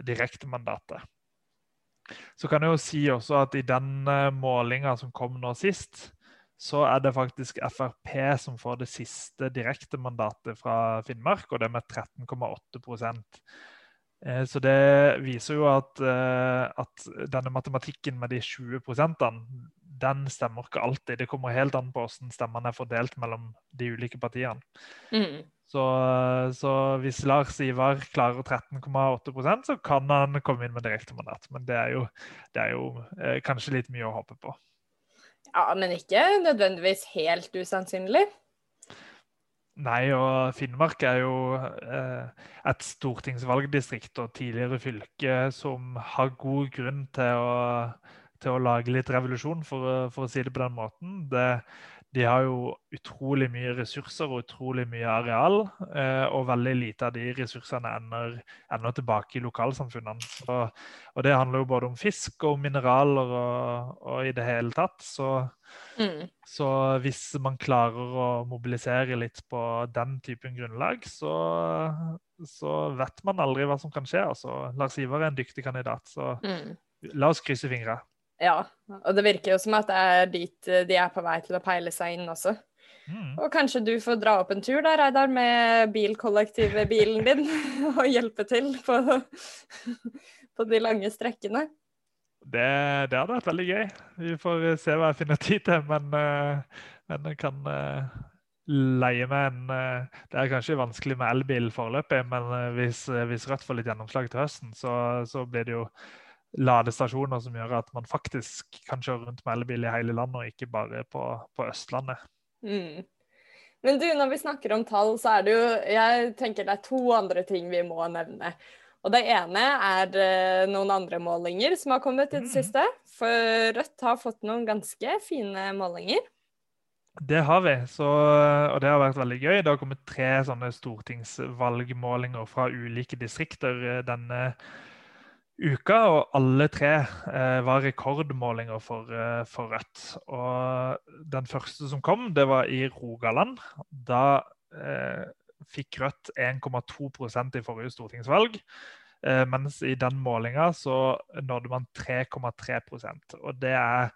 Speaker 2: direktemandatet. Så kan jeg jo si også at i den eh, målinga som kom nå sist, så er det faktisk Frp som får det siste direktemandatet fra Finnmark, og det med 13,8 eh, så det viser jo at, eh, at, denne matematikken med de 20 den stemmer ikke alltid. Det kommer helt an på hvordan stemmene er fordelt mellom de ulike partiene. Mm. Så, så, hvis Lars Ivar klarer 13,8% så kan han komme inn med direktemandat. Men det er jo, det er jo eh, kanskje litt mye å håpe på.
Speaker 1: Ja, men ikke nødvendigvis helt usannsynlig.
Speaker 2: Nei, og Finnmark er jo eh, et stortingsvalgdistrikt og tidligere fylke som har god grunn til å, til å lage litt revolusjon, for, for, å si det på den måten. Det, de har jo utrolig mye ressurser og utrolig mye areal, eh, og veldig lite av de ressursene ender, ender tilbake i lokalsamfunnene. Så, og det handler jo både om fisk og mineraler og, og i det hele tatt. Så, mm. så, hvis man klarer å mobilisere litt på den typen grunnlag, så, så vet man aldri hva som kan skje. Altså, Lars Ivar er en dyktig kandidat, så mm. la oss krysse fingra.
Speaker 1: Ja, og det virker jo som at det er dit eh, de er på vei til å peile seg inn også. Mm. Og kanskje du får dra opp en tur der, Reidar, med bilkollektivbilen din [LAUGHS] og hjelpe til på, [LAUGHS] på de lange strekkene.
Speaker 2: Det, det, hadde vært veldig gøy. Vi får se hva jeg finner tid til. Men, uh, men jeg kan uh, leie meg en Det er kanskje vanskelig med elbil foreløpig, men hvis, hvis Rødt får litt gjennomslag til høsten, så, så blir det jo ladestasjoner som gjør at man faktisk kan kjøre rundt med elbil i hele landet, og ikke bare på, på Østlandet. Mm.
Speaker 1: Men du, når vi snakker om tall, så er det jo Jeg tenker det er to andre ting vi må nevne. Og det ene er uh, noen andre målinger som har kommet i det mm. siste. For Rødt har fått noen ganske fine målinger.
Speaker 2: Det har vi, så, og det har vært veldig gøy. Det har kommet tre sånne stortingsvalgmålinger fra ulike distrikter eh, denne uka, og alle tre eh, var rekordmålinger for, eh, for, Rødt. Og den første som kom, det var i Rogaland. Da eh, fikk Rødt 1,2% i forrige stortingsvalg. Eh, mens i den målinga så nådde man 3,3% Og det er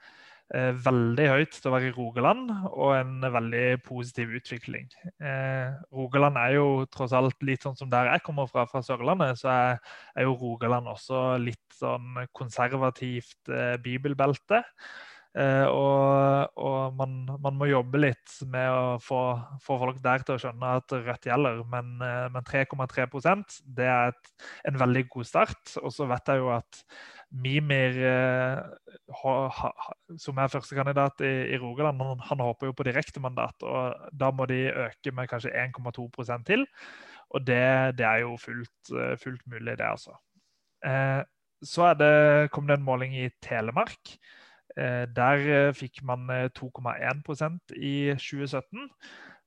Speaker 2: veldig høyt til å være i Rogaland, og en veldig positiv utvikling. Eh, Rogaland er jo tross alt litt sånn som der jeg kommer fra, fra Sørlandet, så er, er jo Rogaland også litt sånn konservativt eh, bibelbelte. Eh, og, og man, man, må jobbe litt med å få, få, folk der til å skjønne at Rødt gjelder. Men, eh, men 3,3% det er et, en veldig god start. Og så vet jeg jo at Mimir, eh, som er førstekandidat i, i Rogaland, han, han, håper jo på direktemandat. Og da må de øke med kanskje 1,2 til. Og det, det, er jo fullt, fullt mulig, det, altså. Eh, så det, kom det en måling i Telemark. Eh, der eh, fikk man 2,1 eh, i 2017.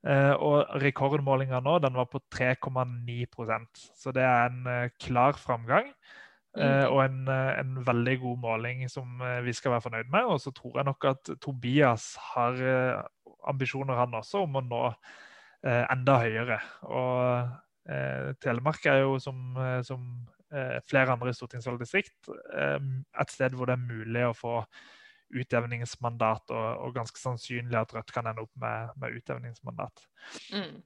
Speaker 2: Og rekordmålinga nå den var på 3,9% Så det er en klar framgang. Mm. Og en, en, veldig god måling som vi skal være fornøyd med. Og så tror jeg nok at Tobias har ambisjoner, han også, om å nå enda høyere. Og eh, Telemark er jo som, som eh, flere andre i stortingsvalgdistrikt eh, et sted hvor det er mulig å få utjevningsmandat, og, og, ganske sannsynlig at Rødt kan ende opp med, med utjevningsmandat. Mm.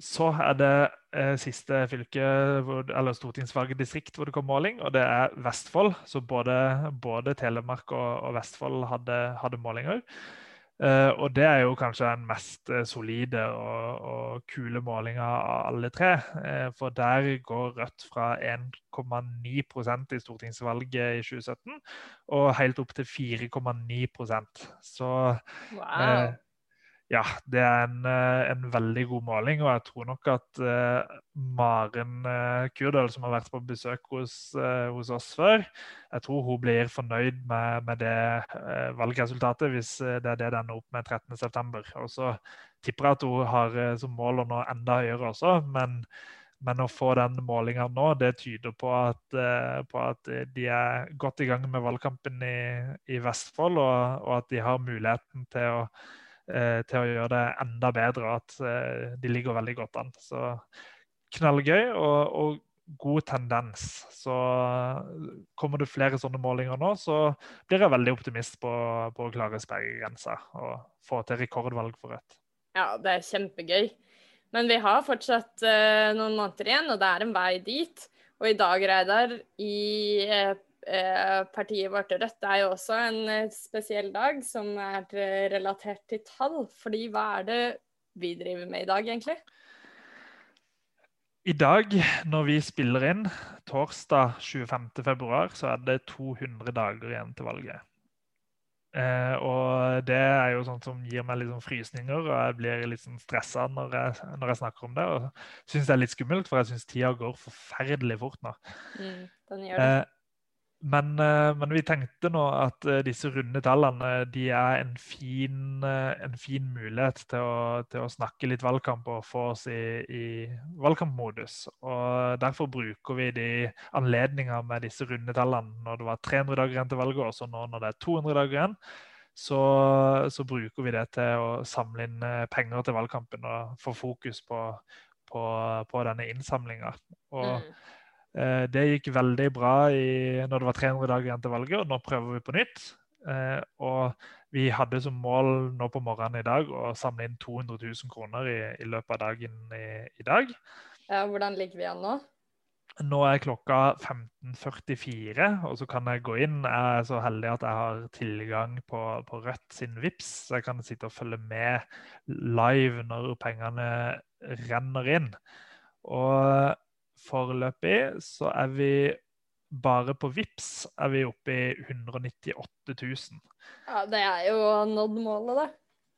Speaker 2: Så er det eh, siste fylke, hvor, eller stortingsvalget hvor det kom måling, og det er Vestfold. Så både, både Telemark og, og Vestfold hadde, hadde målinger. Uh, og det er jo kanskje den mest uh, solide og, og, kule målinga av alle tre. Uh, for der går Rødt fra 1,9% i stortingsvalget i 2017 og helt opp til 4,9 Så wow ja, det er en, eh, en, veldig god måling. Og jeg tror nok at uh, Maren uh, Kurdal, som har vært på besøk hos, uh, hos, oss før, jeg tror hun blir fornøyd med, med det valgresultatet, hvis det er det det ender opp med 13.9. Og så tipper jeg at hun har som mål å nå enda høyere også. men men å få den målinga nå, det tyder på at, på at, de er godt i gang med valgkampen i, i Vestfold, og, og, at de har muligheten til å til å gjøre det enda bedre. At eh, de ligger veldig godt an. Så knallgøy og, og, god tendens. Så kommer det flere sånne målinger nå, så blir jeg veldig optimist på, på å klare sperregrensa og få til rekordvalg for Rødt.
Speaker 1: Ja, det er kjempegøy. Men vi har fortsatt uh, noen måneder igjen, og det er en vei dit. Og i dag, Reidar, i uh, Eh, partiet vårt Rødt det er jo også en eh, spesiell dag som er relatert til tall. Fordi hva er det vi driver med i dag, egentlig?
Speaker 2: I dag, når vi spiller inn, torsdag 25.2, så er det 200 dager igjen til valget. Eh, og det er jo sånt som gir meg litt sånn frysninger, og jeg blir litt sånn stressa når, når, jeg snakker om det. Og syns det er litt skummelt, for jeg syns tida går forferdelig fort nå. Mm, den gjør det. Eh, men, eh, men, vi tenkte nå at eh, disse runde tallene de er en fin, eh, en fin mulighet til å, til å, snakke litt valgkamp og få oss i, i, valgkampmodus. Og Derfor bruker vi de anledninger med disse runde tallene når det var 300 dager igjen til valget, og så nå når det er 200 dager igjen. Så, så, bruker vi det til å samle inn penger til valgkampen og få fokus på, på, på denne innsamlinga. Og mm. Eh, det gikk veldig bra i, når det var 300 dager igjen til valget, og nå prøver vi på nytt. Eh, og vi hadde som mål nå på morgenen i dag å samle inn 200 000 kroner i, i løpet av dagen i, i, dag.
Speaker 1: Ja, Hvordan ligger vi an nå?
Speaker 2: Nå er klokka 15.44, og så kan jeg gå inn. Jeg er så heldig at jeg har tilgang på, på Rødt sin VIPS, så jeg kan sitte og følge med live når pengene renner inn. Og foreløpig så er vi bare på VIPS er vi oppe i 198 000.
Speaker 1: Ja, det er jo nådd målet, da.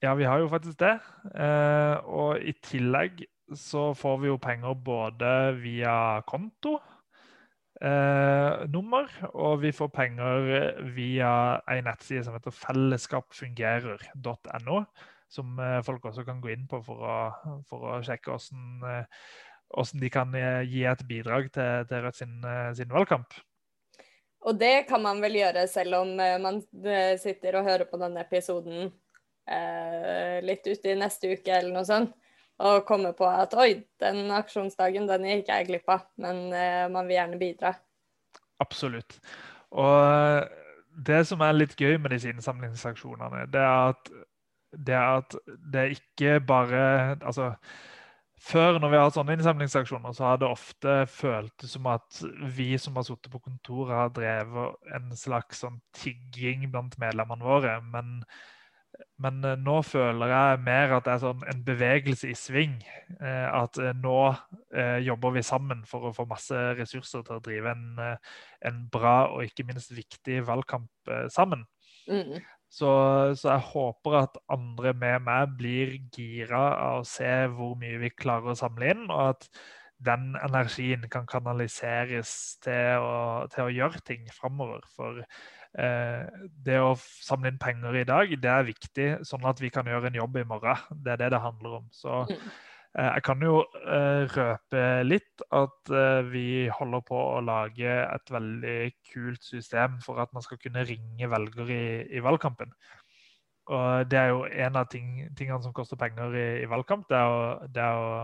Speaker 2: Ja, vi har jo faktisk det. Eh, og i tillegg så får vi jo penger både via konto, eh, nummer, og vi får penger via ei nettside som heter fellesskapfungerer.no, som eh, folk også kan gå inn på for å, for å sjekke hvordan eh, hvordan de kan eh, gi et bidrag til, til Rødt sin, eh, sin, valgkamp.
Speaker 1: Og det kan man vel gjøre selv om eh, man sitter og hører på denne episoden eh, litt ute i neste uke eller noe sånt, og kommer på at oi, den aksjonsdagen den gikk jeg glipp av, men eh, man vil gjerne bidra.
Speaker 2: Absolutt. Og det som er litt gøy med disse innsamlingsaksjonene, det er at det, er at det ikke bare Altså før, når vi har sånne innsamlingsaksjoner, så har det ofte føltes som at vi som har sittet på kontoret, har drevet en slags sånn tigging blant medlemmene våre. Men, men, eh, nå føler jeg mer at det er sånn en bevegelse i sving. Eh, at eh, nå jobber vi sammen for å få masse ressurser til å drive en, en bra og ikke minst viktig valgkamp sammen. Mm. Så, så, jeg håper at andre med meg blir gira av å se hvor mye vi klarer å samle inn, og at den energien kan kanaliseres til å, til å gjøre ting framover. For eh, det å samle inn penger i dag, det er viktig, sånn at vi kan gjøre en jobb i morgen. Det er det det handler om. Så mm. Jeg kan jo uh, røpe litt at uh, vi holder på å lage et veldig kult system for at man skal kunne ringe velgere i, i valgkampen. Og Det er jo en av ting, tingene som koster penger i, i valgkamp, det er å, det er å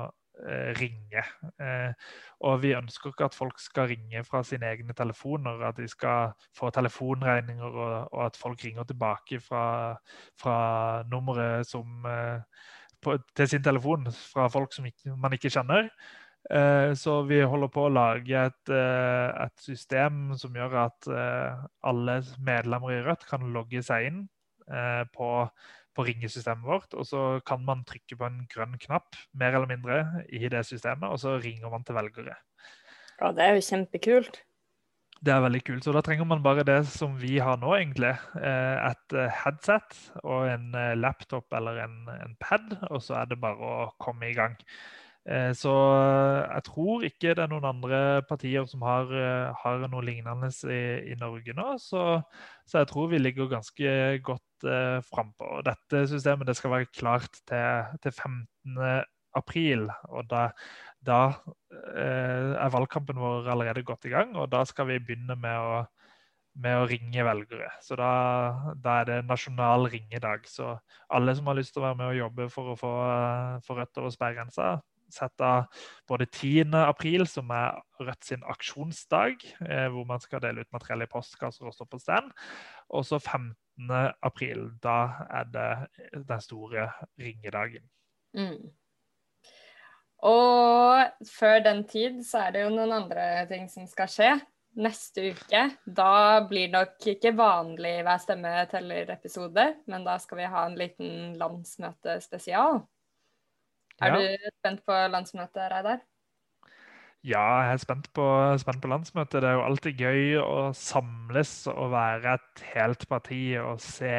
Speaker 2: ringe. og vi ønsker ikke at folk skal ringe fra sine egne telefoner, at de skal få telefonregninger, og, og at folk ringer tilbake fra, fra nummeret som på, til sin telefon fra folk som ikke, man ikke kjenner. Eh, så vi holder på å lage et, eh, et system som gjør at eh, alle medlemmer i Rødt kan logge seg inn eh, på, på, ringesystemet vårt. Og så kan man trykke på en grønn knapp mer eller mindre i det systemet, og så ringer man til velgere.
Speaker 1: Ja, det er jo kjempekult.
Speaker 2: Det er veldig kult. Så da trenger man bare det som vi har nå, egentlig. Eh, et eh, headset og en eh, laptop eller en, en pad, og så er det bare å komme i gang. Så jeg tror ikke det er noen andre partier som har, har noe lignende i, i Norge nå. Så, så, jeg tror vi ligger ganske godt eh, frampå. Dette systemet det skal være klart til, til 15. april. Og da, da eh, er valgkampen vår allerede godt i gang, og da skal vi begynne med å, med å ringe velgere. Så da, da, er det nasjonal ringedag. Så alle som har lyst til å være med og jobbe for å få, for Rødt over sperregrensa, sett av både 10. april, som er Rødt sin aksjonsdag, eh, hvor man skal dele ut materiell i postkasser og stå på stand. Og så 15. april. Da er det den store ringedagen. Mm.
Speaker 1: Og før den tid så er det jo noen andre ting som skal skje. Neste uke, da blir nok ikke vanlig Hver stemme teller-episode, men da skal vi ha en liten landsmøtespesial. Er ja. du spent på landsmøtet, Reidar?
Speaker 2: Ja, jeg er spent på, spent på, landsmøtet. Det er jo alltid gøy å samles og være et helt parti og se,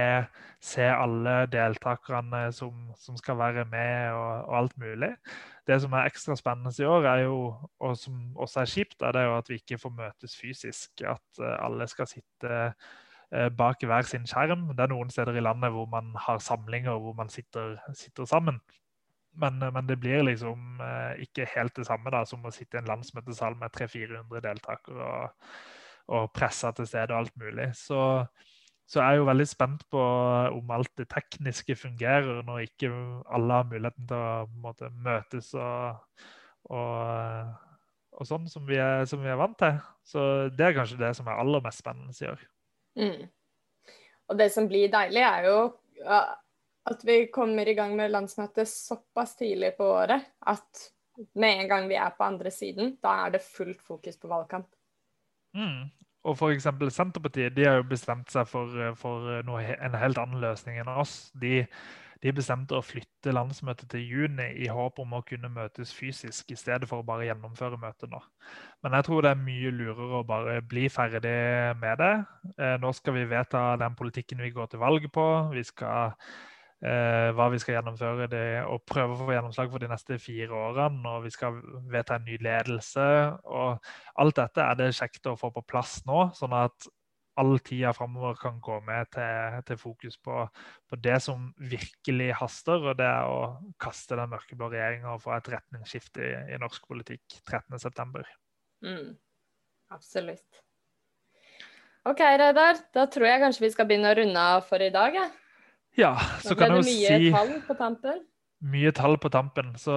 Speaker 2: se alle deltakerne som, som, skal være med og, og, alt mulig. Det som er ekstra spennende i år, er jo, og som også er kjipt, er det jo at vi ikke får møtes fysisk. At uh, alle skal sitte uh, bak hver sin skjerm. Det er noen steder i landet hvor man har samlinger hvor man sitter, sitter sammen. Men, men, det blir liksom eh, ikke helt det samme da, som å sitte i en landsmøtesal med 300-400 deltakere og, og presse til stede og alt mulig. Så, så jeg er jo veldig spent på om alt det tekniske fungerer når ikke alle har muligheten til å måte, møtes og, og, og sånn som vi, er, som vi, er, vant til. Så det er kanskje det som er aller mest spennende i år. Mm.
Speaker 1: Og det som blir deilig, er jo at vi kommer i gang med landsmøtet såpass tidlig på året at med en gang vi er på andre siden, da er det fullt fokus på valgkamp.
Speaker 2: Mm. Og f.eks. Senterpartiet de har jo bestemt seg for, for noe, en helt annen løsning enn oss. De, de, bestemte å flytte landsmøtet til juni i håp om å kunne møtes fysisk, i stedet for å bare gjennomføre møtet nå. Men jeg tror det er mye lurere å bare bli ferdig med det. Eh, nå skal vi vedta den politikken vi går til valg på. Vi skal eh, hva vi skal gjennomføre det, og prøve å få gjennomslag for de neste fire årene. Og vi skal vedta en ny ledelse. og Alt dette er det kjekt å få på plass nå, sånn at all tida framover kan gå med til, til fokus på, på, det som virkelig haster, og det er å kaste den mørkeblå regjeringa og få et retningsskifte i, i norsk politikk 13.9. Mm,
Speaker 1: absolutt. OK, Reidar. Da tror jeg kanskje vi skal begynne å runde av for i dag. Ja.
Speaker 2: Ja, så kan jeg jo si
Speaker 1: ble det mye tall på tampen.
Speaker 2: mye tall på tampen. Så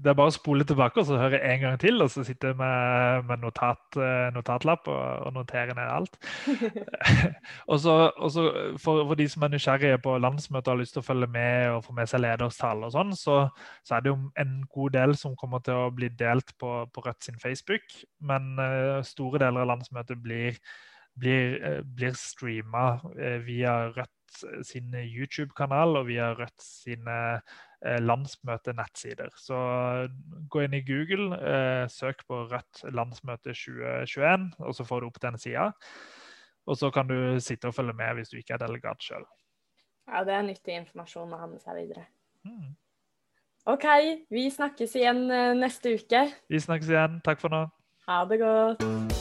Speaker 2: det er bare å spole tilbake og så høre en gang til, og så sitte med, med notat, notatlapp og, og, notere ned alt. [LAUGHS] og så, for, for, de som er nysgjerrige på landsmøtet og har lyst til å følge med og få med seg lederstall og sånn, så, så, er det jo en god del som kommer til å bli delt på, på Rødt sin Facebook. Men uh, store deler av landsmøtet blir, blir, blir streama via Rødt sin YouTube-kanal og via Rødt sine eh, landsmøtenettsider. Så gå inn i Google, eh, søk på Rødt landsmøte 2021, og så får du opp den sida. Og så kan du sitte og følge med hvis du ikke er delegat sjøl.
Speaker 1: Ja, det er nyttig informasjon å ha med seg videre.
Speaker 2: Mm.
Speaker 1: OK, vi snakkes igjen eh, neste uke.
Speaker 2: Vi snakkes igjen. Takk for nå.
Speaker 1: Ha det godt.